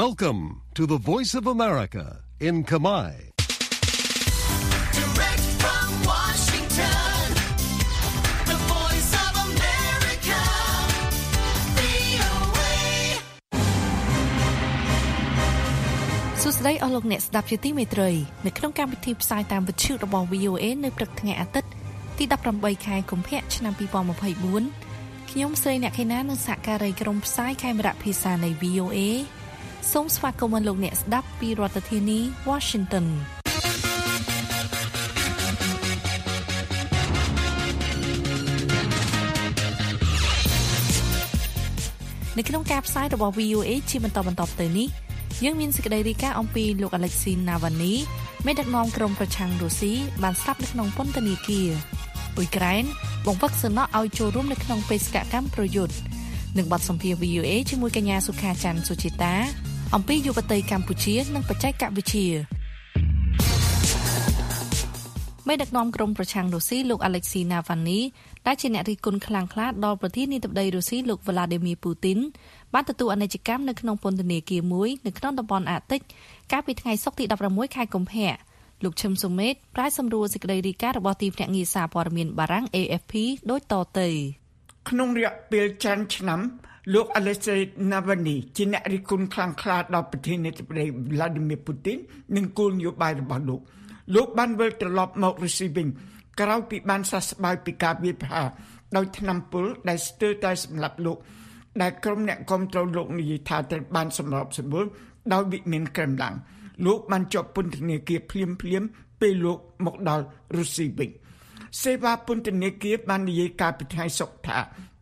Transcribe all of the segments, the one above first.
Welcome to the Voice of America in Kamai. Direct from Washington, the voice of America, VOA. សួស្តីអស់លោកអ្នកស្ដាប់ជាទីមេត្រីនៅក្នុងកម្មវិធីផ្សាយតាមវិទ្យុរបស់ VOA នៅព្រឹកថ្ងៃអាទិត្យទី18ខែកុម្ភៈឆ្នាំ2024ខ្ញុំស្រីអ្នកខេណានិងសហការីក្រុមផ្សាយខេមរៈភាសានៃ VOA សូមស្វាគមន៍លោកអ្នកស្ដាប់ពីរដ្ឋធានី Washington នៅក្នុងការផ្សាយរបស់ VOA ជាបន្តបន្តទៅនេះយើងមានសេចក្តីរាយការណ៍អំពីលោក Alexei Navalny មេដឹកនាំក្រុមប្រឆាំងរុស្ស៊ីបានស្លាប់នៅក្នុងពន្ធនាគារអ៊ុយក្រែនបង្វឹកសំណក់ឲ្យចូលរួមនៅក្នុងបេសកកម្មប្រយុទ្ធនឹងបទសម្ភាសន៍ VOA ជាមួយកញ្ញាសុខាច័ន្ទសុជាតា អំពីយុវតីកម្ពុជានិងបច្ចេកវិទ្យាមេដឹកនាំក្រុមប្រឆាំងរុស្ស៊ីលោក Alexei Navalny ដែលជាអ្នករិះគន់ខ្លាំងក្លាដល់ប្រធានាធិបតីរុស្ស៊ីលោក Vladimir Putin បានទទួលអនិច្ចកម្មនៅក្នុងពន្ធនាគារមួយនៅក្នុងតំបន់អាកតិចកាលពីថ្ងៃសុក្រទី16ខែកុម្ភៈលោកឈឹមសុមេតប្រាយសម្រួលសេចក្តីរាយការណ៍របស់ទីភ្នាក់ងារសារព័ត៌មានបារាំង AFP ដូចតទៅក្នុងរយៈពេលច្រើនឆ្នាំ លោក Alexei Navalny ជាអ្នករិះគន់ខ្លាំងក្លាដល់ប្រធានាធិបតី Vladimir Putin និងគោលនយោបាយរបស់លោកលោកបានវិលត្រឡប់មករុស្ស៊ីវិញក្រោយពីបានសះស្បើយពីការវាយប្រហារដោយថ្នាំពុលដែលស្ទើរតែសម្លាប់លោក ដែលក្រុមអ្នកគ្រប់គ្រងលោកនិយាយថាត្រូវបានសម្របសម្រួលដោយវិមានក្រែមឡាំងលោកបានជាប់ពន្ធនាគារភ្លាមភ្លាមៗពេលលោកមកដល់រុស្ស៊ីវិញសេវាពន្ធនាគារបាននិយាយកាលពីថ្ងៃសុក្រថា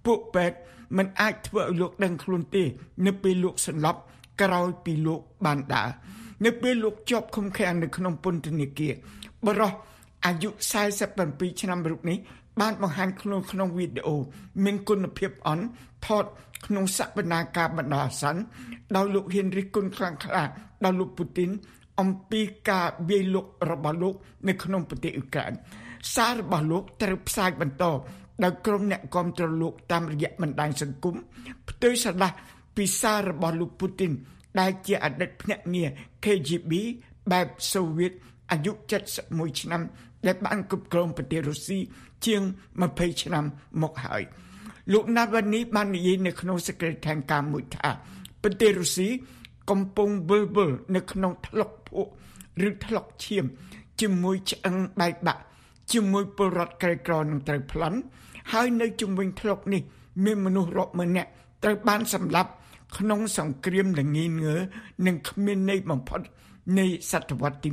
ពួកពេទ្យ មិនអាចធ្វើឲ្យលោកដឹងខ្លួនទេ នៅពេលលោកសន្លប់ក្រោយពីលោកបានដើរនៅពេលលោកជាប់ឃុំឃាំងនៅក្នុងពន្ធនាគារបរិះអាយុ47ឆ្នាំរូបនេះបានបង្ហាញខ្លួនក្នុងវីដេអូមានគុណភាពអន់ថតក្នុងសវនាការបណ្ដោះអាសន្នដោយលោកហ៊ានរិះគន់ខ្លាំងក្លាដល់លោកពូទីនអំពីការវាយលុករបស់លោក នៅក្នុងប្រទេសអ៊ុក្រែនសាររបស់លោកត្រូវផ្សាយបន្ត ដោយក្រុមអ្នកគាំទ្រលោកតាមរយៈបណ្ដាញសង្គមផ្ទុយស្រឡះពីសាររបស់លោកពូទីនដែលជាអតីតភ្នាក់ងារ KGB បែបសូវៀតអាយុ71ឆ្នាំ ដែលបានគ្រប់គ្រងប្រទេសរុស្ស៊ីជាង20ឆ្នាំមកហើយលោកណាត់វ៉ានីបាននិយាយនៅក្នុងសេចក្តីថ្លែងការណ៍មួយថាប្រទេសរុស្ស៊ីកំពុងវិលវល់នៅក្នុងថ្លុកភក់ឬថ្លុកឈាម ជាមួយឆ្អឹងបែកបាក់ជាមួយពលរដ្ឋក្រីក្រនឹងត្រូវប្លន់ ហើយនៅជំវិញថ្លុកនេះមានមនុស្សរាប់ម៉ឺននាក់ត្រូវបានសម្លាប់ក្នុងសង្គ្រាមល្ងីងើនិងគ្មានន័យបំផុតនៃសតវត្សទី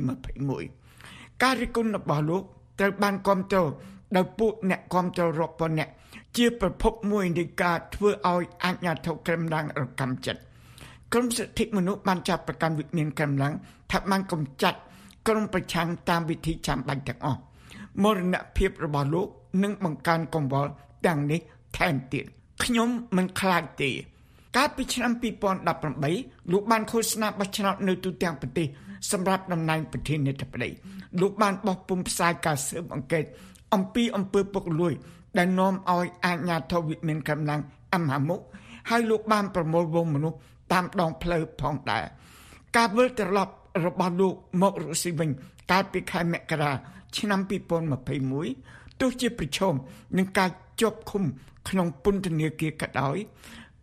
21ការរិះគន់របស់លោកត្រូវបានគ្រប់គ្រងដោយពួកអ្នកគ្រប់គ្រងរាប់ពាន់នាក់ជាប្រភពមួយនៃការធ្វើឲ្យអាជ្ញាធរក្រែមឡាំងរកម្មចិត្តក្រមសិទ្ធិមនុស្សបានចាប់ប្រកាន់វិមានក្រែមឡាំងថាបានកំចាត់ក្រុមប្រឆាំងតាមវិធីចាំបាច់ទាំងអស់ មរណភាពរបស់លោកនឹងបង្កើនកង្វល់ទាំងនេះថែមទៀតខ្ញុំមិនខ្លាចទេកាលពីឆ្នាំ2018លោកបានឃោសនាបោះឆ្នោតនៅទូទាំងប្រទេសសម្រាប់តំណែងប្រធានាធិបតីលោកបានបោះពុម្ពផ្សាយការស៊ើបអង្កេតអំពីអំពើពុករលួយ ដែលនាំឲ្យអាជ្ញាធរវិមានកម្លាំងអមហាមុខហើយលោកបានប្រមូលវងមនុស្សតាមដងផ្លូវផងដែរការវិលត្រឡប់របស់លោកមករុស្ស៊ីវិញកាលពីខែមករា ឆ្នាំ2021ទោះជាប្រឈមនឹងការជាប់ឃុំ ក្នុងពន្ធនាគារក៏ដោយ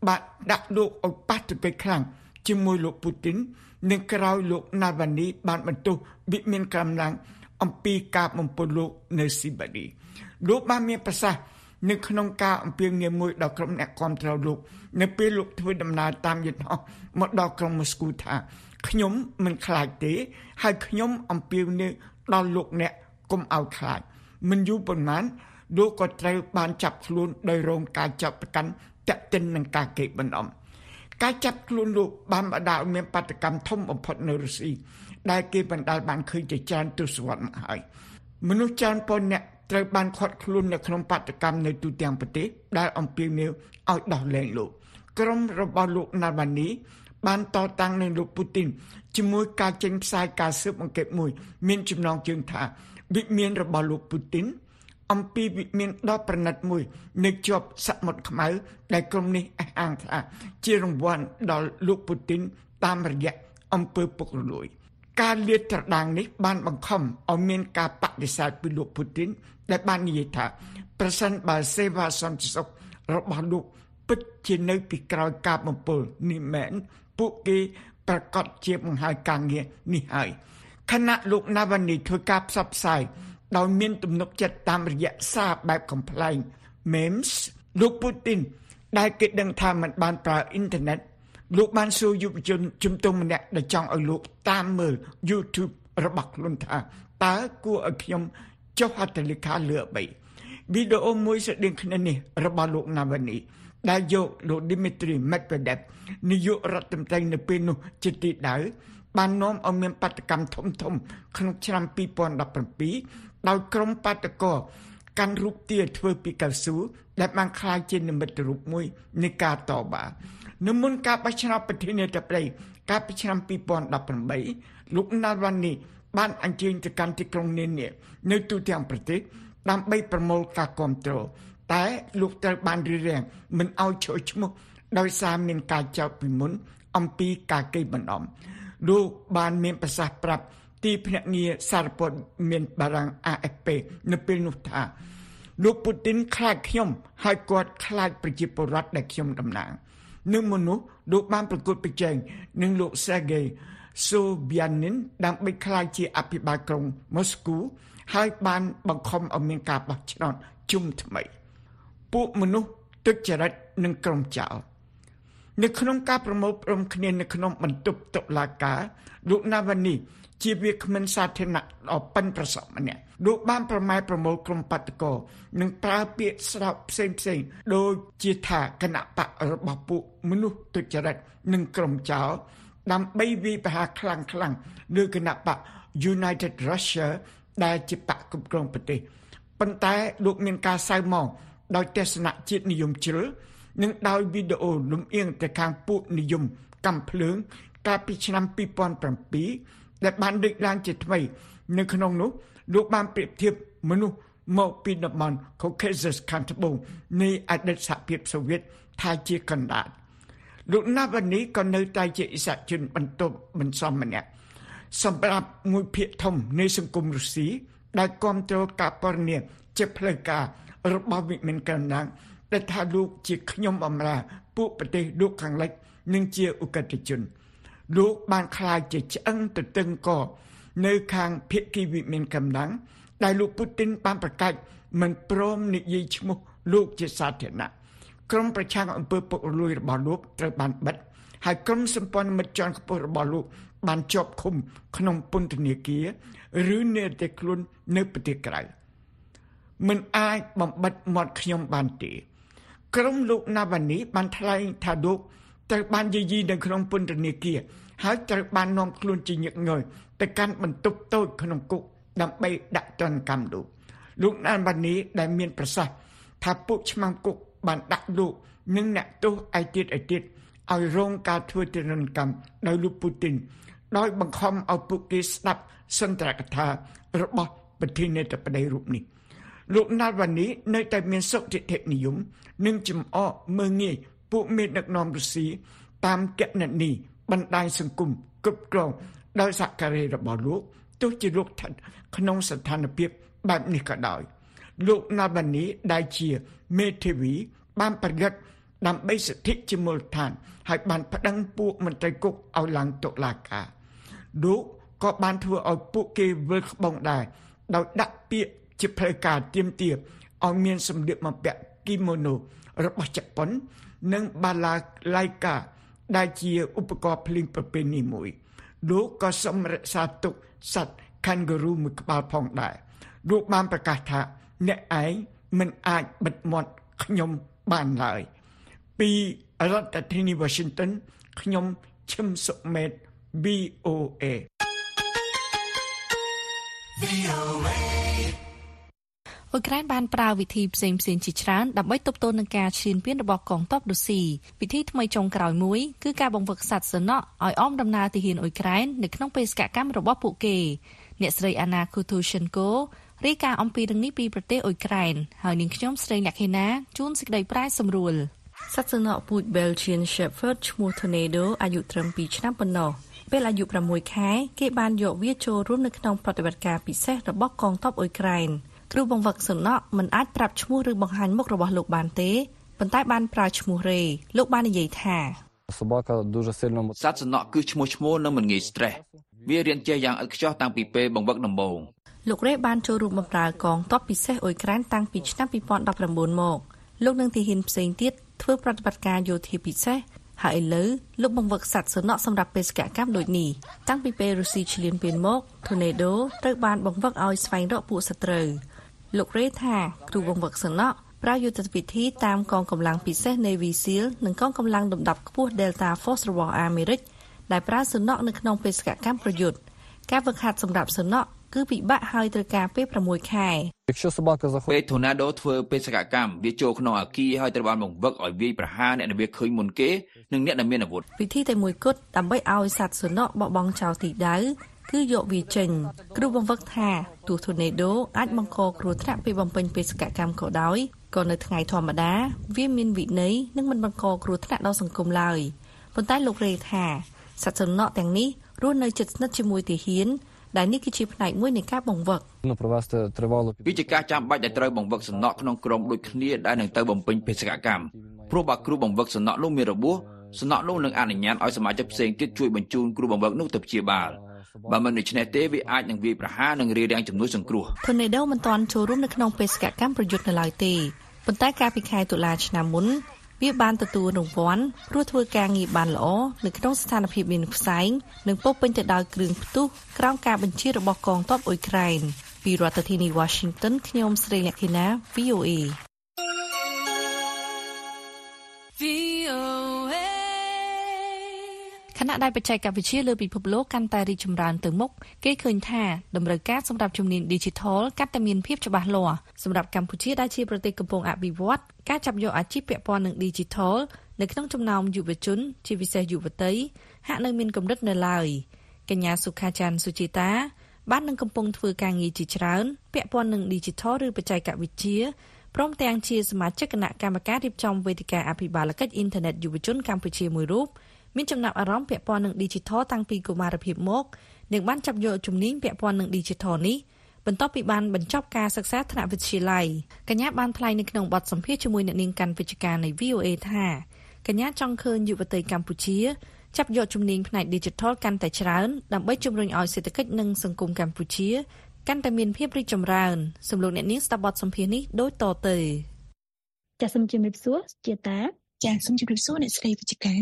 បាទដាក់លោកឲ្យប៉ះទង្គិចខ្លាំងជាមួយលោកពូទីននិងក្រោយលោកណាវ៉ានីបានបន្ទោសវិមានកម្លាំងអំពីការបំពុលលោកនៅស៊ីបារីលោកបានមានប្រសាសន៍នៅក្នុងការអំពាវនាវមួយដល់ក្រុមអ្នកគាំទ្រលោក នៅពេលលោកធ្វើដំណើរតាមយន្តហោះមកដល់ក្រុងម៉ូស្គូថាខ្ញុំមិនខ្លាចទេ ហើយខ្ញុំអំពាវនាវដល់លោកអ្នក កុំឲ្យខ្លាចមិនយូរប៉ុន្មានលោកក៏ត្រូវបានចាប់ខ្លួនដោយរងការចាប់ប្រកាន់តាក់ទិននឹងការកេបណ្ដំការចាប់ខ្លួនលោកបានបដាលមានបាតកម្មធំបំផុតនៅរុស្ស៊ីដែលគេបណ្ដាលបានឃើញជាច្រើនទសវត្សរ៍មកហើយមនុស្សច្រើនពាន់នាក់ត្រូវបានឃាត់ខ្លួននៅក្នុងបាតកម្មនៅទូទាំងប្រទេសដែលអំពាវនាវឲ្យដោះលែងលោកក្រុមរបស់លោកណាល់បានីបានតតាំងនឹងលោកពូទីនជាមួយការចេញផ្សាយការស៊ើបអង្កេតមួយ មានចំណងជើងថា វិមានរបស់លោកពូទីនអំពីវិមានដ៏ប្រណិតមួយនៅជាប់សមុទ្រខ្មៅដែលក្រុមនេះអះអាងថាជារង្វាន់ដល់លោកពូទីនតាមរយៈអំពើពុករលួយការលាតត្រដាងនេះបានបង្ខំឲ្យមានការបដិសេធពីលោកពូទីនដែលបាននិយាយថាប្រសិនបើសេវាសន្តិសុខរបស់លោកពិតជានៅពីក្រោយការបំពុលនេះមែនពួកគេប្រកាសជាបង្ហើយការងារនេះហើយ ខណៈលោកណាវ៉ានីធ្វើការផ្សព្វផ្សាយដោយមានទំនុកចិត្តតាមរយៈសារបែបកំ pl ែង memes លោកពូទីនដែលគេដឹងថាមិនបានប្រើអ៊ីនធឺណិតលោកបានសួរយុវជនជំទង់ម្នាក់ដែលចង់ឲ្យលោកតាមមើល YouTube របស់ខ្លួនថាតើគួរឲ្យខ្ញុំចុះហត្ថលេខាលើអ្វីវីដេអូមួយស្តីងគ្នានេះរបស់លោកណាវ៉ានីដែលយកលោក Dmitry Medvedev នាយករដ្ឋមន្ត្រីនៅពេលនោះជាទីដៅ បាននាំឲ្យមានបាតកម្មធំធំក្នុងឆ្នាំ2017ដោយក្រុមបាតកោកាន់រូបទាធ្វើពីកៅស៊ូដែលបានคล้ายជានិមិត្តរូបមួយនៃការតបានៅមុនការបោះឆ្នោតប្រធានាធិបតីកាលពីឆ្នាំ2018លោកណាល់វ៉ានីបានអញ្ជើញទៅកាន់ទីក្រុងនានានៅទូទាំងប្រទេសដើម្បីប្រមូលការគ្រប់គ្រងតែលោកត្រូវបានរៀបរៀងមិនឲ្យចូលឈ្មោះដោយសារមានការចោទពីមុនអំពីការកេងបណ្ដំ លោកបានមានប្រសាសន៍ប្រាប់ទីភ្នាក់ងារសារព័ត៌មានបារាំង AFP នៅពេលនោះថាលោកពូទីនខ្លាចខ្ញុំហើយគាត់ខ្លាចប្រជាពលរដ្ឋដែលខ្ញុំតំណាងនឹងមនុស្សលោកបានប្រកួតប្រជែងនឹងលោក Sergei Sobyanin ដើម្បីក្លាយជាអភិបាលក្រុងម៉ូស្គូហើយបានបង្ខំឲ្យមានការបោះឆ្នោតជុំថ្មី ពួកមនុស្សទុច្ចរិតនិងក្រុមចោរ នៅក្នុងការប្រមូលផ្ដុំគ្នានៅក្នុងបន្ទប់តុលាការលោកណាវ៉ានីជាវាគ្មិនសាធារណៈដ៏ប៉ិនប្រសប់ម្នាក់លោកបានប្រម៉ែប្រមូលក្រុមបាតកោនិងប្រើពាក្យស្រោបផ្សេងផ្សេងដូចជាថាគណៈបករបស់ពួកមនុស្សទុច្ចរិតនិងក្រុមចោរដើម្បីវិបហាខ្លាំងខ្លាំងលើគណៈបក United Russia ដែលជាបកគ្រប់គ្រងប្រទេសប៉ុន្តែលោកមានការសៅមកដោយទស្សនៈជាតិនិយមជ្រុល និងដោយវីដេអូលំអៀងទៅខាងពួកនិយមកម្មភ្លើងកាលពីឆ្នាំ2007ដែលបានលើកឡើងជាថ្មី នៅក្នុងនោះលោកបានប្រៀបធៀបមនុស្សមកពីតំបន់ Caucasus ខាងត្បូងនៃអតីតសហភាពសូវៀតថាជាកណ្ដាលលោកណាវ៉ានីក៏នៅតែជាអិសរាជជនបន្ទប់បន្សំម្នាក់សម្រាប់មួយភាគធំនៃសង្គមរុស្ស៊ីដែលគ្រប់គ្រងការបរិញ្ញាជាផ្លូវការរបស់វិមានកណ្ដាល ដែលថាលោកជាខ្ញុំបំរើពួកប្រទេសលោកខាងលិចនិងជាឧក្រិដ្ឋជន លោកបានខ្លាចជាឆ្អឹងទៅតឹងកនៅខាងភៀកគីវិមានកម្លាំងដែលលោកពូទីនបានប្រកាសមិនព្រមនិយាយឈ្មោះលោកជាសាធារណៈក្រុមប្រឆាំងអំពើពុករលួយរបស់លោកត្រូវបានបិទហើយក្រុមសម្ព័ន្ធមិត្តជាន់ខ្ពស់របស់លោកបានជាប់ឃុំក្នុងពន្ធនាគារឬនៅតែខ្លួននៅប្រទេសក្រៅមិនអាចបំបិតមាត់ខ្ញុំបានទេ ក្រុមលោកណាវ៉ានីបានថ្លែងថាលោកត្រូវបានយាយីនៅក្នុងពន្ធនាគារហើយត្រូវបាននាំខ្លួនជាញឹកញយទៅកាន់បន្ទប់តូចក្នុងគុកដើម្បីដាក់ទណ្ឌកម្មលោកលោកណាវ៉ានីដែលមានប្រសាសន៍ថាពួកឆ្មាំគុកបានដាក់លោកនិងអ្នកទោសឯទៀតឯទៀតឲ្យរងការធ្វើទរណកម្មដោយលោកពូទីនដោយបង្ខំឲ្យពួកគេស្ដាប់សន្ទរកថារបស់ប្រធានាធិបតីរូបនេះ លោកណាល់វ៉ានីនៅតែមានសុខចិត្តនិយមនិងចំអកមើងងាយពួកមេដឹកនាំរុស្ស៊ីតាមកណនីបណ្ដាញសង្គមគ្រប់គ្រងដោយសហការីរបស់លោកទោះជាលោកស្ថិតក្នុងស្ថានភាពបែបនេះក៏ដោយលោកណាល់វ៉ានីដែលជាមេធាវីបានប្រយុទ្ធដើម្បីសិទ្ធិជាមូលដ្ឋានហើយបានប្តឹងពួកមន្ត្រីគុកឲ្យឡើងតុលាការលោកក៏បានធ្វើឲ្យពួកគេវិលក្បងដែរដោយដាក់ពាក្យ ជាផ្លូវការទៀមទាឲ្យមានសម្លៀកបំពាក់គីម៉ូណូរបស់ជប៉ុន និងបាឡាឡៃកាដែលជាឧបករណ៍ភ្លេងប្រពៃណីមួយលោកក៏សម្រក្សាទុកសត្វ kangaroo មួយក្បាលផងដែរលោកបានប្រកាសថាអ្នកឯងមិនអាចបិទមាត់ខ្ញុំបានឡើយពីរដ្ឋធានី Washington ខ្ញុំឈឹមសុមេត VOA អ៊ុយក្រែនបានប្រើវិធីផ្សេងផ្សេងជាច្រើនដើម្បីទប់ទល់នឹងការឈ្លានពានរបស់កងទ័ពរុស្ស៊ីវិធីថ្មីចុងក្រោយមួយគឺការបង្វឹកសត្វសនក់ឲ្យអមដំណើរទាហានអ៊ុយក្រែននៅក្នុងបេសកកម្មរបស់ពួកគេអ្នកស្រីអាណាគូទូសិនកូរាយការណ៍អំពីរឿងនេះពីប្រទេសអ៊ុយក្រែនហើយនាងខ្ញុំស្រីលក្ខិណាជួនសេចក្តីប្រាយសម្រួលសត្វសំណក់ពូជ Belgian Shepherd ឈ្មោះ Tornado អាយុត្រឹម2ឆ្នាំប៉ុណ្ណោះពេលអាយុ6ខែគេបានយកវាចូលរួមនៅក្នុងប្រតិបត្តិការពិសេសរបស់កងទ័ពអ៊ុយក្រែន គ្រូបង្វឹកសំណក់មិនអាចប្រាប់ឈ្មោះឬបង្ហាញមុខរបស់លោកបានទេប៉ុន្តែបានប្រើឈ្មោះរេលោកបាននិយាយថាសបកាឌូជសិលនសត្វសំណក់គឺឈ្មោះឈ្មោះនិងមិនងាយ stress វារៀនចេះយ៉ាងឥតខ្ចោះតាំងពីពេលបង្វឹកដំបូងលោករេបានចូលរួមបម្រើកងទ័ពពិសេសអ៊ុយក្រែនតាំងពីឆ្នាំ2019មកលោកនឹងទាហានផ្សេងទៀតធ្វើប្រតិបត្តិការយោធាពិសេសហើយឥឡូវលោកបង្វឹកសัตว์សន្នក់សម្រាប់បេសកកម្មដូចនេះតាំងពីពេលរុស្ស៊ីឈ្លានពានមក Tornado ត្រូវបានបង្វឹកឲ្យស្វែងរកពួកសត្រូវ លោករេថាគ្រូវងវឹកសណក់ប្រើយុទ្ធវិធីតាមកងកម្លាំងពិសេស Navy SEAL និងកងកម្លាំងដំដាប់ខ្ពស់ Delta Force របស់អាមេរិកដែលប្រើសណក់នៅក្នុងបេសកកម្មប្រយុទ្ធការវឹកហាត់សម្រាប់សណក់គឺពិបាកហើយត្រូវការពេល6ខែពេលធូណាដូធ្វើបេសកកម្មវាចូលក្នុងអាគីហើយត្រូវបានបង្វឹកឲ្យវាយប្រហារអ្នកដែលវាឃើញមុនគេនិងអ្នកដែលមានអាវុធវិធីតែមួយគត់ដើម្បីឲ្យសត្វសណក់បបងចោលទីដៅ គឺយកវាចេញគ្រូបង្វឹកថាទោះធូណេដូអាចបង្កគ្រោះថ្នាក់ពេលបំពេញបេសកកម្មក៏ដោយក៏នៅថ្ងៃធម្មតាវាមានវិន័យនិងមិនបង្កគ្រោះថ្នាក់ដល់សង្គមឡើយប៉ុន្តែលោករេថាសត្វសំណក់ទាំងនេះរស់នៅជិតស្និទ្ធជាមួយទាហានដែលនេះគឺជាផ្នែកមួយនៃការបង្វឹកវាជាការចាំបាច់ដែលត្រូវបង្វឹកសំណក់ក្នុងក្រុមដូចគ្នាដែលនឹងទៅបំពេញបេសកកម្មព្រោះបើគ្រូបង្វឹកសំណក់នោះមានរបួសសំណក់នោះនឹងអនុញ្ញាតឲ្យសមាជិកផ្សេងទៀតជួយបញ្ជូនគ្រូបង្វឹកនោះទៅព្យាបាល បើមិនដូច្នេះទេវាអាចនឹងវាយប្រហារនិងរារាំងជំនួយសង្គ្រោះ Tornado មិនទាន់ចូលរួមនៅក្នុងបេសកកម្មប្រយុទ្ធនៅឡើយទេប៉ុន្តែកាលពីខែតុលាឆ្នាំមុនវាបានទទួលរង្វាន់ព្រោះធ្វើការងារបានល្អនៅក្នុងស្ថានភាពមានផ្សែងនិងពោរពេញទៅដោយគ្រឿងផ្ទុះក្រោមការបញ្ជារបស់កងទ័ពអ៊ុយក្រែនពីរដ្ឋធានី Washington ខ្ញុំស្រីលក្ខិណា VOA VOA ខណៈដែលបច្ចេកវិទ្យាលើពិភពលោកកាន់តែរីកចម្រើនទៅមុខគេឃើញថាតម្រូវការសម្រាប់ជំនាញ Digital កាន់តែមានភាពច្បាស់លាស់សម្រាប់កម្ពុជាដែលជាប្រទេសកំពុងអភិវឌ្ឍការចាប់យកអាជីពពាក់ព័ន្ធនឹង Digital នៅក្នុងចំណោមយុវជន ជាពិសេសយុវតីហាក់នៅមានកម្រិតនៅឡើយកញ្ញាសុខាច័ន្ទសុជីតាបាននឹងកំពុងធ្វើការងារជាច្រើន ពាក់ព័ន្ធនឹង Digital ឬបច្ចេកវិទ្យាព្រមទាំងជាសមាជិកគណៈកម្មការរៀបចំវេទិកាអភិបាលកិច្ចអ៊ីនធឺណិតយុវជនកម្ពុជាមួយរូប មានចំណាប់អារម្មណ៍ពាក់ព័ន្ធនឹង Digital តាំងពីកុមារភាពមកនិងបានចាប់យកជំនាញពាក់ព័ន្ធនឹង Digital នេះបន្ទាប់ពីបានបញ្ចប់ការសិក្សាថ្នាក់វិទ្យាល័យកញ្ញាបានថ្លែងនៅក្នុងបទសម្ភាសន៍ជាមួយអ្នកនាងកាន់វិជ្ជការនៃ VOA ថាកញ្ញាចង់ឃើញយុវតីកម្ពុជាចាប់យកជំនាញផ្នែក Digital កាន់តែច្រើនដើម្បីជំរុញឲ្យសេដ្ឋកិច្ចនិងសង្គមកម្ពុជាកាន់តែមានភាពរីកចម្រើនសម្លោកអ្នកនាងស្ដាប់បទសម្ភាសន៍នេះដូចតទៅចាសសូមជម្រាបសួរជាតាចាសូមជម្រាបសួរអ្នកស្រីវិជ្ជការ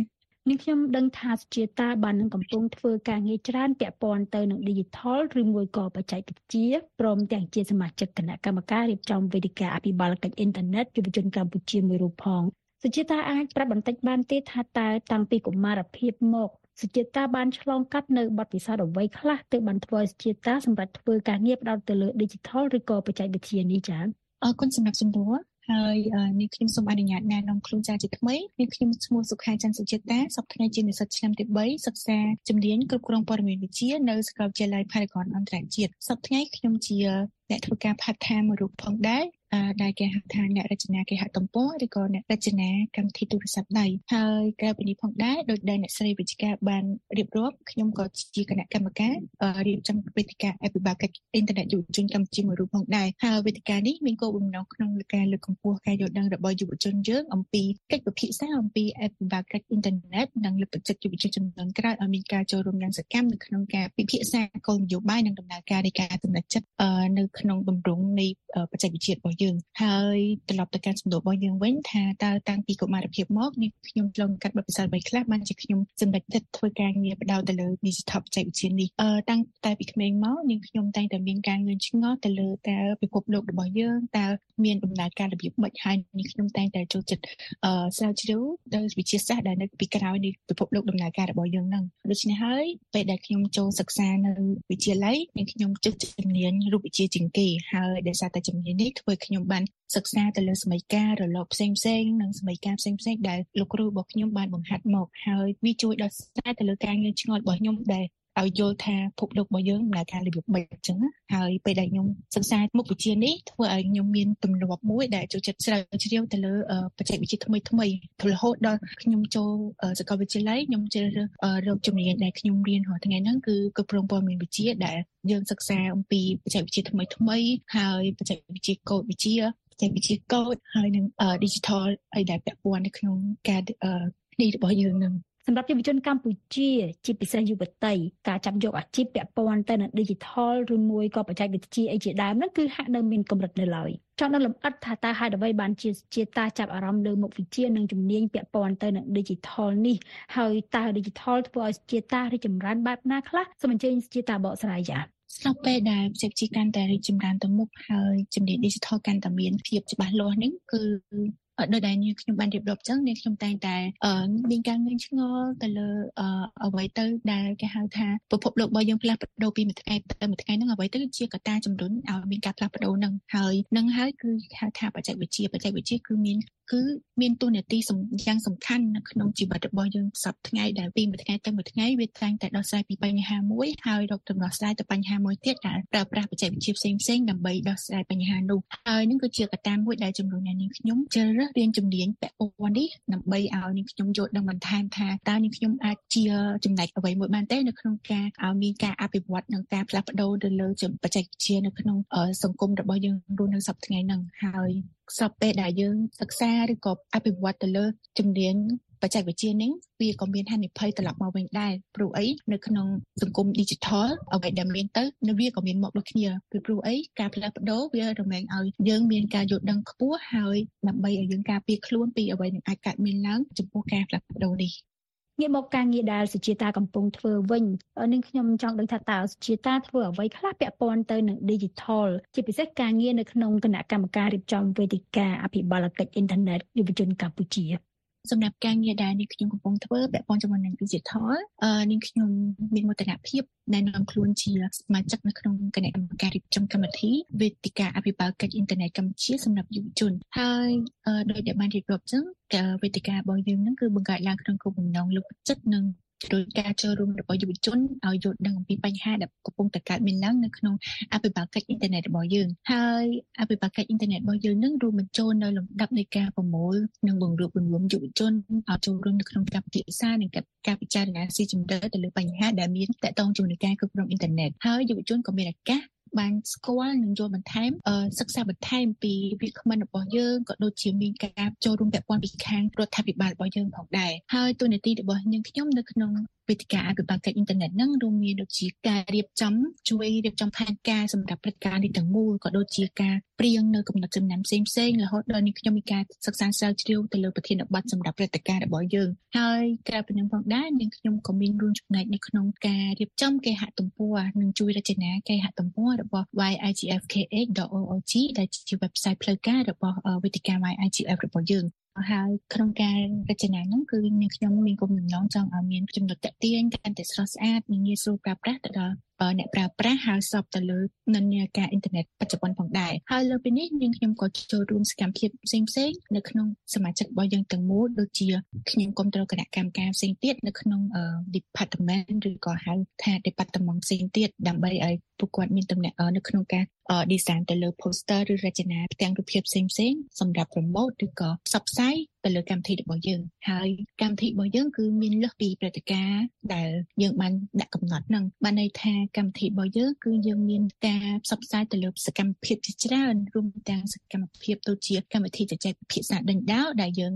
នាងខ្ញុំដឹងថាជាតាបាននឹងកំពុងធ្វើការងារច្រើនពាក់ព័ន្ធទៅនឹង Digital ឬមួយក៏បច្ចេកវិទ្យាព្រមទាំងជាសមាជិកគណៈកម្មការរៀបចំវេទិកាអភិបាលកិច្ចអ៊ីនធឺណិតយុវជនកម្ពុជាមួយរូបផងសុជាតាអាចប្រាប់បន្តិចបានទេថាតើតាំងពីកុមារភាពមកសុជាតាបានឆ្លងកាត់នៅបទពិសោធន៍អ្វីខ្លះទើបបានធ្វើឲ្យសុជាតាសម្រាប់ធ្វើការងារផ្ដោតទៅលើ Digital ឬក៏បច្ចេកវិទ្យានេះចា៎អរគុណសម្រាប់សំណួរ ហើយអឺនាងខ្ញុំសូមអនុញ្ញាតណែនាំខ្លួនចាជាថ្មីនាងខ្ញុំឈ្មោះសុខាច័ន្ទសុចិតាសប្តាហ៍ជានិស្សិតឆ្នាំទី3សិក្សាជំនាញគ្រប់គ្រងព័ត៌មានវិទ្យានៅសាកលវិទ្យាល័យ Paragon អន្តរជាតិសប្តាហ៍ខ្ញុំជាអ្នកធ្វើការ part time មួយរូបផងដែរអឺ ដែលគេហៅថាអ្នករចនាគេហទំព័រឬក៏អ្នករចនាកម្មវិធីទូរស័ព្ទដៃហើយក្រៅពីនេះផងដែរដោយដែលអ្នកស្រីវិជ្ជការបានរៀបរាប់ខ្ញុំក៏ជាគណៈកម្មការអឺរៀបចំវេទិកាអភិបាលកិច្ចអ៊ីនធឺណិតយុវជនកម្ពុជាមួយរូបផងដែរហើយវេទិកានេះមានគោលបំណងក្នុងការលើកកម្ពស់ការយល់ដឹងរបស់យុវជនយើងអំពីកិច្ចពិភាក្សាអំពីអភិបាលកិច្ចអ៊ីនធឺណិតនិងលើកទឹកចិត្តយុវជនចំនួនក្រោយឲ្យមានការចូលរួមយ៉ាងសកម្មនៅក្នុងការពិភាក្សាគោលនយោបាយនិងដំណើរការនៃការទំនាក់ចិត្តអឺនៅក្នុងទម្រង់នៃអឺបច្ចេកវិទ្យារបស់យើងហើយត្រឡប់ទៅការសំណួររបស់យើងវិញថាតើតាំងពីកុមារភាពមកនេះខ្ញុំឆ្លងកាត់បទពិសោធន៍អ្វីខ្លះបានជាខ្ញុំសម្រេចចិត្តធ្វើការងារបដោតទៅលើ digital បច្ចេកវិទ្យានេះអឺតាំងតែពីក្មេងមកនាងខ្ញុំតែងតែមានការងឿងឆ្ងល់ទៅលើតើពិភពលោករបស់យើងតើមានដំណើរការរបៀបម៉េចហើយនាងខ្ញុំតែងតែចូលចិត្តអឺស្រាវជ្រាវដោយវិទ្យាសាស្ត្រដែលនៅពីក្រោយនៃពិភពលោកដំណើរការរបស់យើងហ្នឹងដូច្នេះហើយពេលដែលខ្ញុំចូលសិក្សានៅវិទ្យាល័យនាងខ្ញុំជិតជំនាញរូបវិទ្យាជាងគេហើយដោយសារតែជំនាញនេះធ្វើឲ្យខ្ញុំបានសិក្សាទៅលើសម័យកាលរលកផ្សេងផ្សេងនិងសម័យកាលផ្សេងផ្សេងដែលលោកគ្រូរបស់ខ្ញុំបានបង្ហាត់មកហើយវាជួយដល់ស្ដាយទៅលើការងឿងឆ្ងល់របស់ខ្ញុំដែល ឲ្យយល់ថាភពលោករបស់យើងដំណើរការរបៀបម៉េចអញ្ចឹងណាហើយពេលដែលខ្ញុំសិក្សាមុខវិជ្ជានេះធ្វើឲ្យខ្ញុំមានទម្លាប់មួយដែលចូលចិត្តស្រាវជ្រាវទៅលើបច្ចេកវិទ្យាថ្មីថ្មីរហូតដល់ខ្ញុំចូលសាកលវិទ្យាល័យខ្ញុំជ្រើសរើសរកជំនាញដែលខ្ញុំរៀនរាល់ថ្ងៃហ្នឹងគឺគ្រប់គ្រងព័ត៌មានវិទ្យាដែលយើងសិក្សាអំពីបច្ចេកវិទ្យាថ្មីថ្មីហើយបច្ចេកវិទ្យាកូដវិទ្យាបច្ចេកវិទ្យាកូដហើយនឹង digital អីដែលពាក់ព័ន្ធនៅក្នុងការនេះរបស់យើងនឹង សម្រាប់យុវជនកម្ពុជា ជាពិសេសយុវតីការចាប់យកអាជីពពាក់ព័ន្ធទៅនឹង Digital ឬមួយក៏បច្ចេកវិទ្យាអីជាដើមនោះគឺហាក់នៅមានកម្រិតនៅឡើយចង់ដល់លម្អិតថាតើហេតុអ្វីបានជាជាតាចាប់អារម្មណ៍លើមុខវិជ្ជានិងជំនាញពាក់ព័ន្ធទៅនឹង Digital នេះហើយតើ Digital ធ្វើឲ្យជាតារីចម្រើនបែបណាខ្លះសូមអញ្ជើញជាតាបកស្រាយចា៎ស្របពេលដែលបច្ចេកវិទ្យាកាន់តែរីកចម្រើនទៅមុខហើយជំនាញ digital កាន់តែមានភាពច្បាស់លាស់នេះគឺ ដោយដែលនាងខ្ញុំបានរៀបរាប់ចឹងនាងខ្ញុំតែងតែមានការងឿងឆ្ងល់ទៅលើអ្វីទៅដែលគេហៅថាពិភពលោករបស់យើងផ្លាស់ប្ដូរពីមួយថ្ងៃទៅមួយថ្ងៃហ្នឹងអ្វីទៅជាកត្តាជំរុញឲ្យមានការផ្លាស់ប្ដូរហ្នឹងហើយនឹងហើយគឺហៅថាបច្ចេកវិទ្យាបច្ចេកវិទ្យាគឺមានគឺមានតួនាទីយ៉ាងសំខាន់នៅក្នុងជីវិតរបស់យើងសប្តាហ៍ថ្ងៃដែលពីមួយថ្ងៃទៅមួយថ្ងៃវាតែងតែដោះស្រាយពីបញ្ហាមួយហើយរកដំណោះស្រាយទៅបញ្ហាមួយទៀតដែលប្រើប្រាស់បច្ចេកវិទ្យាផ្សេងផ្សេងដើម្បីដោះស្រាយបញ្ហានោះហើយនឹងគឺជាកត្តាមួយដែលជំរុញឲ្យនាងខ្ញុំជ្រើសរើសរៀនជំនាញពាក់ព័ន្ធនេះដើម្បីឲ្យនាងខ្ញុំយល់ដឹងបន្ថែមថាតើនាងខ្ញុំអាចជាចំណែកអ្វីមួយបានទេនៅក្នុងការឲ្យមានការអភិវឌ្ឍនិងការផ្លាស់ប្ដូរទៅលើបច្ចេកវិទ្យានៅក្នុងសង្គមរបស់យើងរស់នៅសប្តាហ៍ថ្ងៃហ្នឹងហើយសពពេលដែលយើងសិក្សាឬក៏អភិវឌ្ឍទៅលើជំនាញ បច្ចេកវិទ្យានេះវាក៏មានហានិភ័យត្រឡប់មកវិញដែរព្រោះអីនៅក្នុងសង្គម digital អ្វីដែលមានទៅនៅវាក៏មានមកដូចគ្នាពីព្រោះអីការផ្លាស់ប្ដូរវារមែងឲ្យយើងមានការយល់ដឹងខ្ពស់ហើយដើម្បីឲ្យយើងការពារខ្លួនពីអ្វីនឹងអាចកើតមានឡើងចំពោះការផ្លាស់ប្ដូរនេះងាកមកការងារដែលសុជាតាកំពុងធ្វើវិញនឹងខ្ញុំចង់ដឹងថាតើសុជាតាធ្វើអ្វីខ្លះពាក់ព័ន្ធទៅនឹង Digital ជាពិសេសការងារនៅក្នុងគណៈកម្មការរៀបចំវេទិកាអភិបាលកិច្ចអ៊ីនធឺណិតយុវជនកម្ពុជា សម្រាប់ការងារដែលនាងខ្ញុំកំពុងធ្វើពាក់ព័ន្ធជាមួយនឹង digital អឺនាងខ្ញុំមានមោទនភាពណែនាំខ្លួនជាសមាជិកនៅក្នុងគណៈកម្មការរៀបចំកម្មវិធីវេទិកាអភិបាលកិច្ចអ៊ីនធឺណិតកម្ពុជាសម្រាប់យុវជនហើយដោយដែលបានរៀបរាប់ចឹងវេទិការបស់យើងហ្នឹងគឺបង្កើតឡើងក្នុងគោលបំណងលើកទឹកចិត្តនិង ដោយការចូលរួមរបស់យុវជនឲ្យយល់ដឹងអំពីបញ្ហាដែលកំពុងតែកើតមានឡើងនៅក្នុងអភិបាលកិច្ចអ៊ីនធឺណិតរបស់យើងហើយអភិបាលកិច្ចអ៊ីនធឺណិតរបស់យើងនឹងរួមបញ្ចូលនៅលំដាប់នៃការប្រមូលនិងបង្រួបបង្រួមយុវជនឲ្យចូលរួមនៅក្នុងការពិភាក្សានិងការពិចារណាស៊ីជម្រៅទៅលើបញ្ហាដែលមានតកតងជាមួយនឹងការគ្រប់គ្រងអ៊ីនធឺណិតហើយយុវជនក៏មានឱកាសបានស្គាល់និងយល់បន្ថែមសិក្សាបន្ថែមពីវាគ្មិនរបស់យើងក៏ដូចជាមានការចូលរួមពាក់ព័ន្ធពីខាងរដ្ឋាភិបាលរបស់យើងផងដែរហើយទូនាទីរបស់នាងខ្ញុំនៅក្នុងវេទិកាអភិបាលកិច្ចអ៊ីនធឺណិតហ្នឹងរួមមានដូចជាការរៀបចំជួយរៀបចំផែនការសម្រាប់ព្រឹត្តិការណ៍នេះទាំងមូលក៏ដូចជាការព្រៀងនៅកំណត់ចំណាំផ្សេងផ្សេងរហូតដល់នេះខ្ញុំមានការសិក្សាស្រាវជ្រាវទៅលើប្រធានបទសម្រាប់ព្រឹត្តិការណ៍របស់យើងហើយក្រៅពីនេះផងដែរនាងខ្ញុំក៏មានរួមចំណែកនៅក្នុងការរៀបចំគេហទំព័រនិងជួយរចនាគេហទំព័ររបស់ yigfkh.org ដែលជា website ផ្លូវការរបស់វេទិកា YIGF របស់យើងហើយក្នុងការរចនាហ្នឹងគឺនាងខ្ញុំមានគោលបំណងចង់ឲ្យមានចំណុចតាក់ទាញកាន់តែស្រស់ស្អាតនិងងាយស្រួលប្រើប្រាស់ទៅដល់ អ្នកប្រើប្រាស់ហើយសពទៅលើនិន្នាការអ៊ីនធឺណិតបច្ចុប្បន្នផងដែរហើយលើពីនេះនាងខ្ញុំក៏ចូលរួមសកម្មភាពផ្សេងផ្សេងនៅក្នុងសមាជិករបស់យើងទាំងមូលដូចជាខ្ញុំគ្រប់គ្រងគណៈកម្មការផ្សេងទៀតនៅក្នុង department ឬក៏ហៅថា department ផ្សេងទៀតដើម្បីឲ្យពួកគាត់មានតំណែងនៅក្នុងការ design ទៅលើ poster ឬរចនាផ្ទាំងរូបភាពផ្សេងផ្សេងសម្រាប់ promote ឬក៏ផ្សព្វផ្សាយទៅលើកម្មវិធីរបស់យើងហើយកម្មវិធីរបស់យើងគឺមានលើសពីព្រឹត្តិការណ៍ដែលយើងបានដាក់កំណត់ហ្នឹងបានន័យថាកម្មវិធីរបស់យើងគឺយើងមានការផ្សព្វផ្សាយទៅលើសកម្មភាពជាច្រើនរួមទាំងសកម្មភាពដូចជាកម្មវិធីជជែកពិភាក្សាដេញដោលដែលយើង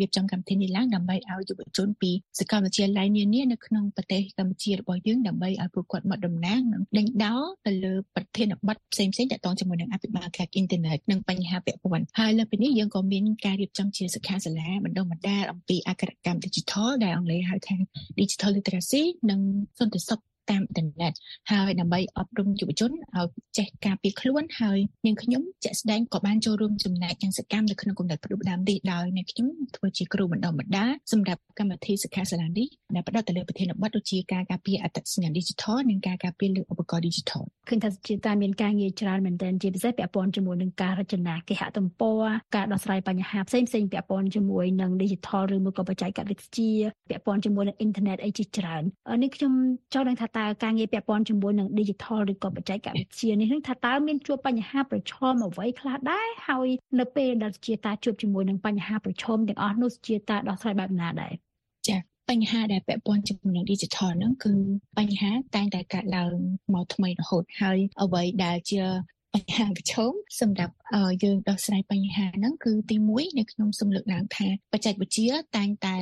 រៀបចំកម្មវិធីនេះឡើងដើម្បីឲ្យយុវជនពីសាកលវិទ្យាល័យនានានៅក្នុងប្រទេសកម្ពុជារបស់យើងដើម្បីឲ្យពួកគាត់មកតំណាងនិងដេញដោលទៅលើប្រធានបទផ្សេងៗទាក់ទងជាមួយនឹងអភិបាលការអ៊ីនធឺណិតនិងបញ្ហាពាក់ព័ន្ធហើយលើពីនេះយើងក៏មានការរៀបចំជាសិក្ខាសាលាបណ្ដុះបណ្ដាលអំពីអក្ខរកម្ម Digital ដែលអង់គ្លេសហៅថា Digital Literacy និងសន្តិសុខ តាមអ៊ីនធឺណិតហើយដើម្បីអប់រំយុវជនឲ្យចេះការពារខ្លួនហើយនាងខ្ញុំជាក់ស្ដែងក៏បានចូលរួមចំណែកយ៉ាងសកម្មនៅក្នុងគំនិតផ្ដួចផ្ដើមនេះដោយនាងខ្ញុំធ្វើជាគ្រូបណ្ដុះបណ្ដាលសម្រាប់កម្មវិធីសិក្ខាសាលានេះដែលផ្ដោតទៅលើប្រធានបទដូចជាការការពារអត្តសញ្ញាណ Digital និងការការពារលើឧបករណ៍ Digital ឃើញថាជាតាមានការងារច្រើនមែនទែនជាពិសេសពាក់ព័ន្ធជាមួយនឹងការរចនាគេហទំព័រការដោះស្រាយបញ្ហាផ្សេងផ្សេងពាក់ព័ន្ធជាមួយនឹង Digital ឬមួយក៏បច្ចេកវិទ្យាពាក់ព័ន្ធជាមួយនឹង Internet អីជាច្រើននេះខ្ញុំចង់ដឹងថាតើការងារពាក់ព័ន្ធជាមួយនឹង digital ឬក៏បច្ចេកវិទ្យានេះនឹងថាតើមានជួបបញ្ហាប្រឈមអ្វីខ្លះដែរហើយនៅពេលដែលជាតាជួបជាមួយនឹងបញ្ហាប្រឈមទាំងអស់នោះជាតាដោះស្រាយបែបណាដែរចាបញ្ហាដែលពាក់ព័ន្ធជាមួយនឹង digital ហ្នឹងគឺបញ្ហាតែងតែកើតឡើងមកថ្មីរហូតហើយអ្វីដែលជាបញ្ហាប្រឈមសម្រាប់យើងដោះស្រាយបញ្ហាហ្នឹងគឺទី1នៅខ្ញុំសូមលើកឡើងថាបច្ចេកវិទ្យាតែងតែ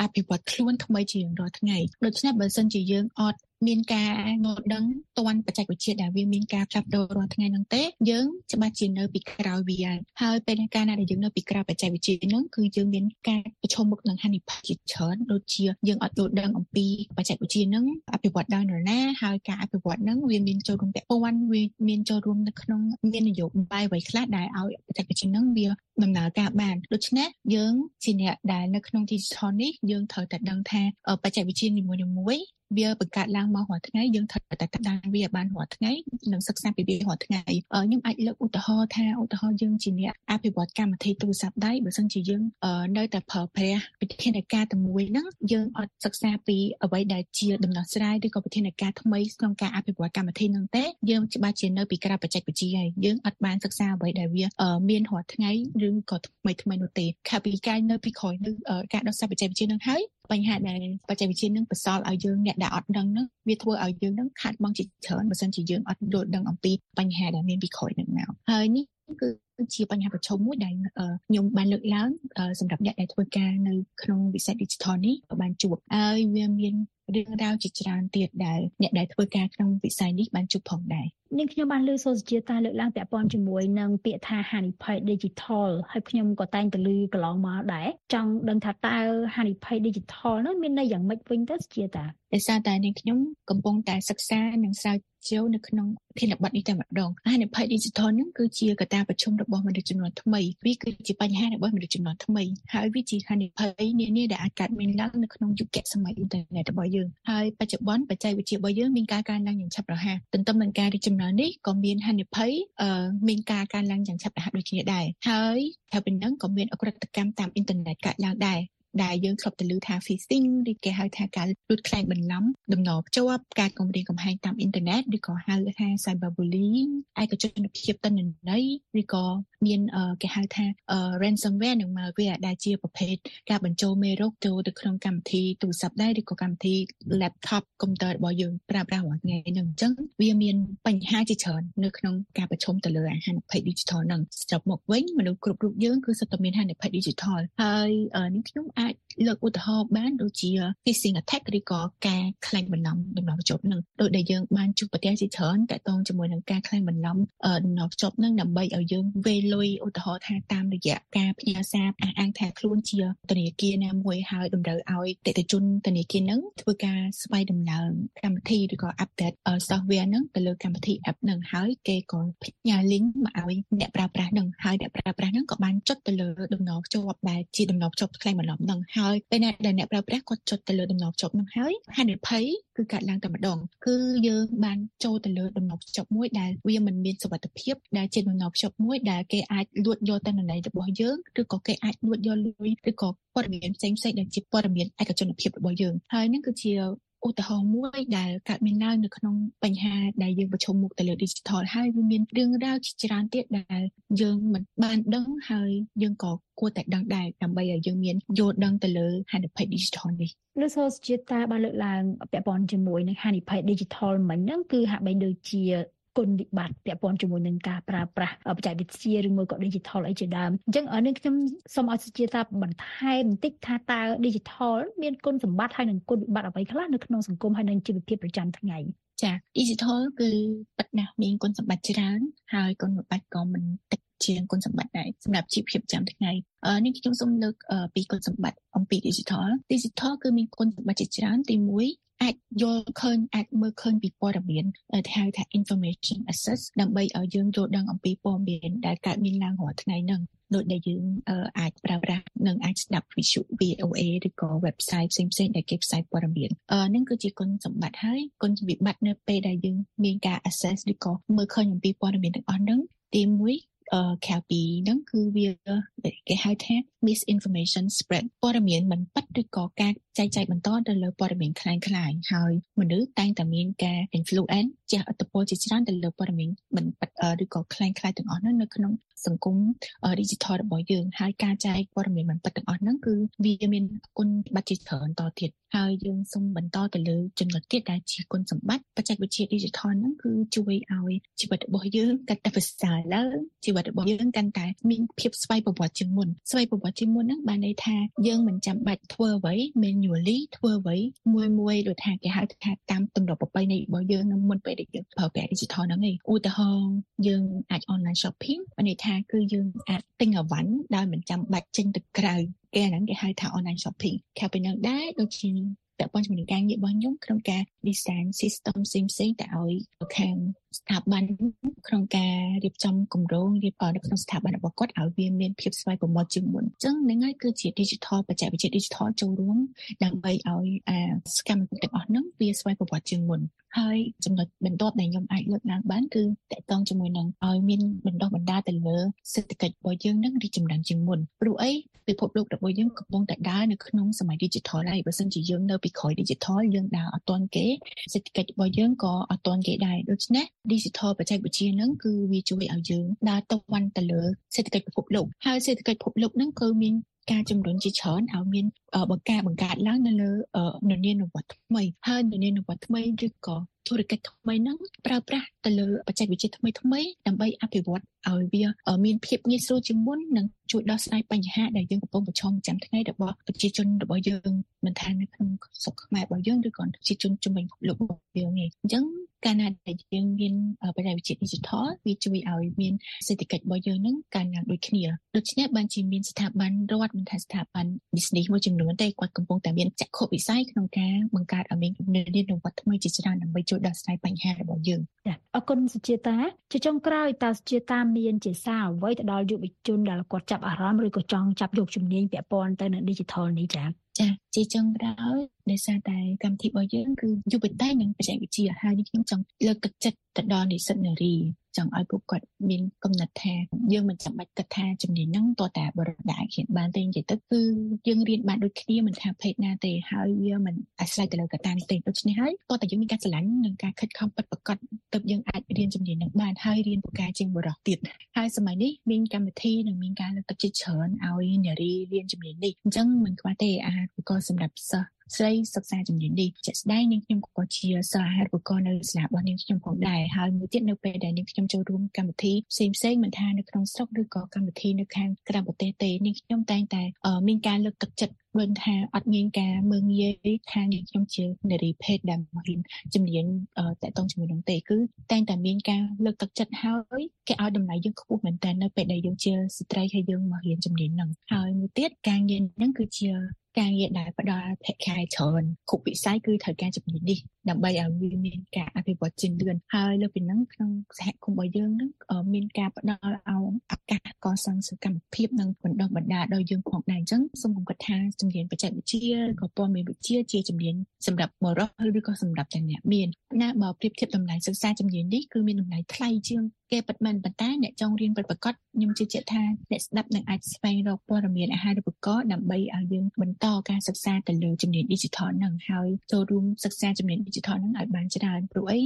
អភិវឌ្ឍខ្លួនថ្មីជារៀងរាល់ថ្ងៃដូច្នេះបើសិនជាយើងអត់ មានការងល់ដឹងតាន់បច្ចេកវិទ្យាដែលវាមានការផ្លាស់ប្ដូររាល់ថ្ងៃហ្នឹងទេយើងច្បាស់ជានៅពីក្រោយវាហើយពេលកាលណាដែលយើងនៅពីក្រោយបច្ចេកវិទ្យាហ្នឹងគឺយើងមានការប្រឈមមុខនឹងហានិភ័យជាច្រើនដូចជាយើងអត់យល់ដឹងអំពីបច្ចេកវិទ្យាហ្នឹងអភិវឌ្ឍដោយនរណាហើយការអភិវឌ្ឍហ្នឹងវាមានចូលរួមពាក់ព័ន្ធវាមានចូលរួមនៅក្នុងមាននយោបាយអ្វីខ្លះដែលឲ្យបច្ចេកវិទ្យាហ្នឹងវាដំណើរការបានដូច្នេះយើងជាអ្នកដែលនៅក្នុង digital នេះយើងត្រូវតែដឹងថាបច្ចេកវិទ្យានីមួយៗ វាបង្កើតឡើងមករាល់ថ្ងៃយើងត្រូវតែតាមវាបានរាល់ថ្ងៃនិងសិក្សាពីវារាល់ថ្ងៃខ្ញុំអាចលើកឧទាហរណ៍ថាឧទាហរណ៍យើងជាអ្នកអភិវឌ្ឍកម្មវិធីទូរស័ព្ទដៃបើសិនជាយើងនៅតែប្រើប្រាស់វិធានការតែមួយហ្នឹងយើងអត់សិក្សាពីអ្វីដែលជាដំណោះស្រាយឬក៏វិធានការថ្មីក្នុងការអភិវឌ្ឍកម្មវិធីហ្នឹងទេយើងច្បាស់ជានៅពីក្រៅបច្ចេកវិទ្យាហើយយើងអត់បានសិក្សាអ្វីដែលវាមានរាល់ថ្ងៃឬក៏ថ្មីថ្មីនោះទេខាពីការនៅពីក្រោយនឹងការដោះស្រាយបច្ចេកវិទ្យាហ្នឹងហើយបញ្ហាដែលបច្ចេកវិទ្យានឹងបន្សល់ឲ្យយើងអ្នកដែលអត់ដឹងនឹងវាធ្វើឲ្យយើងនឹងខាត់បងជាច្រើនបើសិនជាយើងអត់យល់ដឹងអំពីបញ្ហាដែលមានពីក្រោយនឹងមកហើយនេះគឺជាបញ្ហាប្រឈមមួយដែលខ្ញុំបានលើកឡើងសម្រាប់អ្នកដែលធ្វើការនៅក្នុងវិស័យ digital នេះបានជួបហើយវាមាន រឿងរ៉ាវជាច្រើនទៀតដែលអ្នកដែលធ្វើការក្នុងវិស័យនេះបានជួបផងដែរនាងខ្ញុំបានលើសូសជាតាលើកឡើងពាក់ព័ន្ធជាមួយនឹងពាក្យថាហានិភ័យ digital ហើយខ្ញុំក៏តែងតែលើកន្លងមកដែរចង់ដឹងថាតើហានិភ័យ digital នោះមានន័យយ៉ាងម៉េចវិញទៅជាតាដោយសារតែនាងខ្ញុំកំពុងតែសិក្សានិងស្រាវ ជ្រាវនៅក្នុងធានបទនេះតែម្ដងហានិភ័យ digital ហ្នឹងគឺជាកត្តាប្រឈមរបស់មនុស្សចំនួនថ្មីវាគឺជាបញ្ហារបស់មនុស្សចំនួនថ្មីហើយវាជាហានិភ័យនានាដែលអាចកើតមានឡើងនៅក្នុងយុគសម័យអ៊ីនធឺណិតរបស់យើងហើយបច្ចុប្បន្នបច្ចេកវិទ្យារបស់យើងមានការកើនឡើងយ៉ាងឆាប់រហ័សទន្ទឹមនឹងការរីកចម្រើននេះក៏មានហានិភ័យមានការកើនឡើងយ៉ាងឆាប់រហ័សដូចគ្នាដែរហើយថាពីនឹងក៏មានអក្រិតកម្មតាមអ៊ីនធឺណិតកើតឡើងដែរ ដែលយើងធ្លាប់ទៅឮថា phishing ឬគេហៅថាការលួចខ្លែងបន្លំដំណភ្ជាប់ការគំរាមកំហែងតាមអ៊ីនធឺណិតឬក៏ហៅថា cyberbullying ឯកជនភាពទិន្នន័យឬក៏មានគេហៅថា ransomware និង malware ដែលជាប្រភេទការបញ្ចូលមេរោគចូលទៅក្នុងកម្មវិធីទូរស័ព្ទដែរឬក៏កម្មវិធី laptop កុំព្យូទ័ររបស់យើងប្រើប្រាស់រាល់ថ្ងៃហ្នឹងអញ្ចឹងវាមានបញ្ហាជាច្រើននៅក្នុងការប្រឈមទៅលើអាហារភ័យ digital ហ្នឹងស្របមកវិញមនុស្សគ្រប់រូបយើងគឺសុទ្ធតែមានហានិភ័យ digital ហើយនេះខ្ញុំអាចលើកឧទាហរណ៍បានដូចជា phishing attack ឬក៏ការក្លែងបន្លំដំណោះភ្ជាប់នឹងដោយដែលយើងបានជួបប្រទះជាច្រើនតកតងជាមួយនឹងការក្លែងបន្លំដំណោះភ្ជាប់នឹងដើម្បីឲ្យយើងវេលុយឧទាហរណ៍ថាតាមរយៈការផ្ញើសារអះអាងថាខ្លួនជាធនាគារណាមួយហើយតម្រូវឲ្យតេតិជនធនាគារនឹងធ្វើការស្វ័យដំណើរកម្មវិធីឬក៏ update software នឹងទៅលើកម្មវិធី app នឹងហើយគេក៏ផ្ញើ link មកឲ្យអ្នកប្រើប្រាស់នឹងហើយអ្នកប្រើប្រាស់នឹងក៏បានចុចទៅលើដំណោះភ្ជាប់ដែលជាដំណោះភ្ជាប់ក្លែងបន្លំនឹងហើយពេលណាដែលអ្នកប្រើប្រាស់គាត់ចុចទៅលើដំណោះភ្ជាប់នឹងហើយហានិភ័យគឺកើតឡើងតែម្ដងគឺយើងបានចូលទៅលើដំណោះភ្ជាប់មួយដែលវាមិនមានសុវត្ថិភាពដែលជាដំណោះភ្ជាប់មួយដែលគេអាចលួចយកតនន័យរបស់យើងឬក៏គេអាចលួចយកលុយឬក៏ព័ត៌មានផ្សេងផ្សេងដែលជាព័ត៌មានឯកជនភាពរបស់យើងហើយនេះគឺជា ឧទាហរណ៍មួយដែលកើតមានឡើងនៅក្នុងបញ្ហាដែលយើងប្រឈមមុខទៅលើ digital ហើយវាមានរឿងរ៉ាវជាច្រើនទៀតដែលយើងមិនបានដឹងហើយយើងក៏គួរតែដឹងដែរដើម្បីឲ្យយើងមានយល់ដឹងទៅលើហានិភ័យ digital នេះលោកសូសជាតាបានលើកឡើងពាក់ព័ន្ធជាមួយនឹងហានិភ័យ digital មិញហ្នឹងគឺហាក់បីដូចជា គុណវិបត្តិពាក់ព័ន្ធជាមួយនឹងការប្រើប្រាស់បច្ចេកវិទ្យាឬមួយក៏ digital អីជាដើមអញ្ចឹងនេះខ្ញុំសូមឲ្យសុជាតាបន្ថែមបន្តិចថាតើ digital មានគុណសម្បត្តិហើយនិងគុណវិបត្តិអ្វីខ្លះនៅក្នុងសង្គមហើយនិងជីវភាពប្រចាំថ្ងៃចា digital គឺប៉ិតណាស់មានគុណសម្បត្តិច្រើនហើយគុណវិបត្តិក៏មិនតិចជាងគុណសម្បត្តិដែរសម្រាប់ជីវភាពប្រចាំថ្ងៃនេះខ្ញុំសូមលើកពីគុណសម្បត្តិអំពី digital digital គឺមានគុណសម្បត្តិជាច្រើនទី1 អាចយល់ឃើញអាចមើលឃើញពីព័ត៌មានហៅថា information access ដើម្បីឲ្យយើងយល់ដឹងអំពីព័ត៌មានដែលកើតមានឡើងរាល់ថ្ងៃហ្នឹងដូចដែលយើងអាចប្រើប្រាស់និងអាចស្ដាប់ visual VOA ឬក៏ website ផ្សេងផ្សេងដែលគេផ្សាយព័ត៌មានហ្នឹងគឺជាគុណសម្បត្តិហើយគុណវិបត្តិនៅពេលដែលយើងមានការ access ឬក៏មើលឃើញអំពីព័ត៌មានទាំងអស់ហ្នឹងទី1អឺក្រៅពីហ្នឹងគឺវាគេហៅថា misinformation spread ព័ត៌មានមិនពិតឬក៏ការចែកចាយបន្តទៅលើព័ត៌មានคล้ายៗហើយមនុស្សតែងតែមានការ influence ជះឥទ្ធិពលជាច្រើនទៅលើព័ត៌មានមិនពិតឬក៏คล้ายៗទាំងអស់ហ្នឹងនៅក្នុងសង្គម digital របស់យើងហើយការចែកព័ត៌មានមិនពិតទាំងអស់ហ្នឹងគឺវាមានគុណសម្បត្តិជាច្រើនតទៀតហើយយើងសូមបន្តទៅលើចំណុចទៀតដែលជាគុណសម្បត្តិបច្ចេកវិទ្យា digital ហ្នឹងគឺជួយឲ្យជីវិតរបស់យើងកាន់តែប្រសើរឡើងជីវិតរបស់យើងកាន់តែមានភាពស្វ័យប្រវត្តិជាងមុនស្វ័យប្រវត្តិ ្តិជាងមុនហ្នឹងបានន័យថាយើងមិនចាំបាច់ធ្វើអ្វី manually ធ្វើអ្វីមួយមួយដូចថាគេហៅថាតាមទម្លាប់ប្រពៃណីរបស់យើងនៅមុនពេលដែលយើងប្រើប្រាស់ digital ហ្នឹងឯងឧទាហរណ៍យើងអាច online shopping បានន័យថាគឺយើងអាចទិញអវ៉ាន់ដោយមិនចាំបាច់ចេញទៅក្រៅគេហ្នឹងគេហៅថា online shopping ក្រៅពីនឹងដែរដូចជាពាក់ព័ន្ធជាមួយនឹងការងាររបស់ខ្ញុំក្នុងការ design system ផ្សេងផ្សេងតែឲ្យខាង ស្ថាប័នក្នុងការរៀបចំគម្រោងរៀបនៅក្នុងស្ថាប័នរបស់គាត់ឲ្យវាមានភាពស្វ័យប្រវត្តិជាងមុនអញ្ចឹងហ្នឹងហើយគឺជា digital បច្ចេកវិទ្យា digital ចូលរួមដើម្បីឲ្យអាសកម្មភាពទាំងអស់ហ្នឹងវាស្វ័យប្រវត្តិជាងមុនហើយចំណុចបន្ទាប់ដែលខ្ញុំអាចលើកឡើងបានគឺតកតងជាមួយនឹងឲ្យមានបណ្ដោះបណ្ដាលទៅលើសេដ្ឋកិច្ចរបស់យើងនឹងរីកចម្រើនជាងមុនព្រោះអីពិភពលោករបស់យើងកំពុងតែដើរនៅក្នុងសម័យ digital ហើយបើសិនជាយើងនៅពីក្រោយ digital យើងដើរអត់ទាន់គេសេដ្ឋកិច្ចរបស់យើងក៏អត់ទាន់គេដែរដូច្នេះ digital បច្ចេកវិទ្យាហ្នឹងគឺវាជួយឲ្យយើងដើរទៅវ៉ាន់ទៅលើសេដ្ឋកិច្ចពិភពលោកហើយសេដ្ឋកិច្ចពិភពលោកហ្នឹងគឺមានការជំរុញជាច្រើនឲ្យមានបង្ការបង្កើតឡើងនៅលើននានុវត្តថ្មីហើយននានុវត្តថ្មីឬក៏ ធុរកិច្ចថ្មីហ្នឹងប្រើប្រាស់ទៅលើបច្ចេកវិទ្យាថ្មីថ្មីដើម្បីអភិវឌ្ឍឲ្យវាមានភាពងាយស្រួលជាងមុននិងជួយដោះស្រាយបញ្ហាដែលយើងកំពុងប្រឈមប្រចាំថ្ងៃរបស់ប្រជាជនរបស់យើងមិនថានៅក្នុងស្រុកខ្មែររបស់យើងឬក៏ប្រជាជនជំនាញលោករបស់យើងទេអញ្ចឹងកាលណាដែលយើងមានបច្ចេកវិទ្យា digital វាជួយឲ្យមានសេដ្ឋកិច្ចរបស់យើងនឹងកើនឡើងដូចគ្នាដូច្នេះបានជាមានស្ថាប័នរដ្ឋមិនថាស្ថាប័ន business មួយចំនួនទេគាត់កំពុងតែមានចក្ខុវិស័យក្នុងការបង្កើតឲ្យមានជំនាញនវត្តថ្មីជាច្រើនដើម្បីជួយដោះស្រាយបញ្ហារបស់យើងចាអរគុណសុជាតាជាចុងក្រោយតើសុជាតាមានជាសារអ្វីទៅដល់យុវជនដែលគាត់ចាប់អារម្មណ៍ឬក៏ចង់ចាប់យកជំនាញពាក់ព័ន្ធទៅនឹង digital នេះចាចាជាចុងក្រោយដោយសារតែកម្មវិធីរបស់យើងគឺយុវតីនិងបច្ចេកវិទ្យាហើយនេះខ្ញុំចង់លើកទឹកចិត្តទៅដល់និស្សិតនារីចង់ឲ្យពួកគាត់មានកំណត់ថាយើងមិនចាំបាច់គិតថាជំនាញហ្នឹងតើតាបរិដាឃានបានទេនិយាយទៅគឺយើងរៀនបានដូចគ្នាមិនថាភេទណាទេហើយវាមិនអាស្រ័យទៅលើកត្តានេះទេដូច្នេះហើយតើតាយើងមានការស្រឡាញ់និងការខិតខំពិតប្រាកដ ទើបយើងអាចរៀនជំនាញហ្នឹងបានហើយរៀនពូកែជាងបរិះទៀតហើយសម័យនេះមានកម្មវិធីនិងមានការលើកទឹកចិត្តច្រើនឲ្យនារីរៀនជំនាញនេះអញ្ចឹងមិនខ្វះទេអាហារូបករណ៍សម្រាប់សិស្សស្រីសិក្សាជំនាញនេះជាក់ស្ដែងនាងខ្ញុំក៏ជាសិស្សអាហារូបករណ៍នៅសាលារបស់នាងខ្ញុំផងដែរហើយមួយទៀតនៅពេលដែលនាងខ្ញុំចូលរួមកម្មវិធីផ្សេងផ្សេងមិនថានៅក្នុងស្រុកឬក៏កម្មវិធីនៅខាងក្រៅប្រទេសទេនាងខ្ញុំតែងតែមានការលើកទឹកចិត្ត ដូចថាអត់មានការមើងងាយថានាងខ្ញុំជានារីភេទដែលមករៀនជំនាញតកតងជាមួយនឹងទេគឺតែងតែមានការលើកទឹកចិត្តហើយគេឲ្យតម្លៃយើងខ្ពស់មែនតើនៅពេលដែលយើងជាស្ត្រីហើយយើងមករៀនជំនាញហ្នឹងហើយមួយទៀតការងារហ្នឹងគឺជាការងារដែលផ្ដល់ភក្ខាយច្រើនគ្រប់វិស័យគឺត្រូវការជំនាញនេះដើម្បីឲ្យវាមានការអភិវឌ្ឍជាលឿនហើយលើពីហ្នឹងក្នុងសហគមន៍របស់យើងហ្នឹងមានការផ្ដល់ឲ្យឱកាសកសាងសកម្មភាពនិងបណ្ដុះបណ្ដាលដល់យើងផងដែរអញ្ចឹងសូមគិតថាជំនាញបច្ចេកវិទ្យាក៏ព័ត៌មានវិទ្យាជាជំនាញសម្រាប់បរិសុទ្ធឬក៏សម្រាប់ទាំងអ្នកមានណាបើប្រៀបធៀបតម្លៃសិក្សាជំនាញនេះគឺមានតម្លៃថ្លៃជាង គេពិតមែនប៉ុន្តែអ្នកចង់រៀនពិតប្រាកដខ្ញុំជឿជាក់ថាអ្នកស្ដាប់នឹងអាចស្វែងរកព័ត៌មានអាហារូបករណ៍ដើម្បីឲ្យយើងបន្តការសិក្សាទៅលើជំនាញ digital ហ្នឹងហើយចូលរួមសិក្សាជំនាញ digital ហ្នឹងឲ្យបានច្រើនព្រោះអី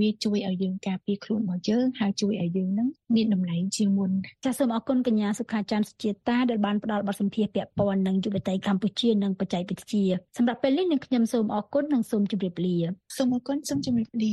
វាជួយឲ្យយើងការពារខ្លួនរបស់យើងហើយជួយឲ្យយើងហ្នឹងមានតម្លៃជាងមុនចាសសូមអរគុណកញ្ញាសុខាច័ន្ទសុជាតាដែលបានផ្ដល់បទសម្ភាសន៍ពាក់ព័ន្ធនឹងយុវតីកម្ពុជានិងបច្ចេកវិទ្យាសម្រាប់ពេលនេះនឹងខ្ញុំសូមអរគុណនិងសូមជម្រាបលាសូមអរគុណសូមជម្រាបលា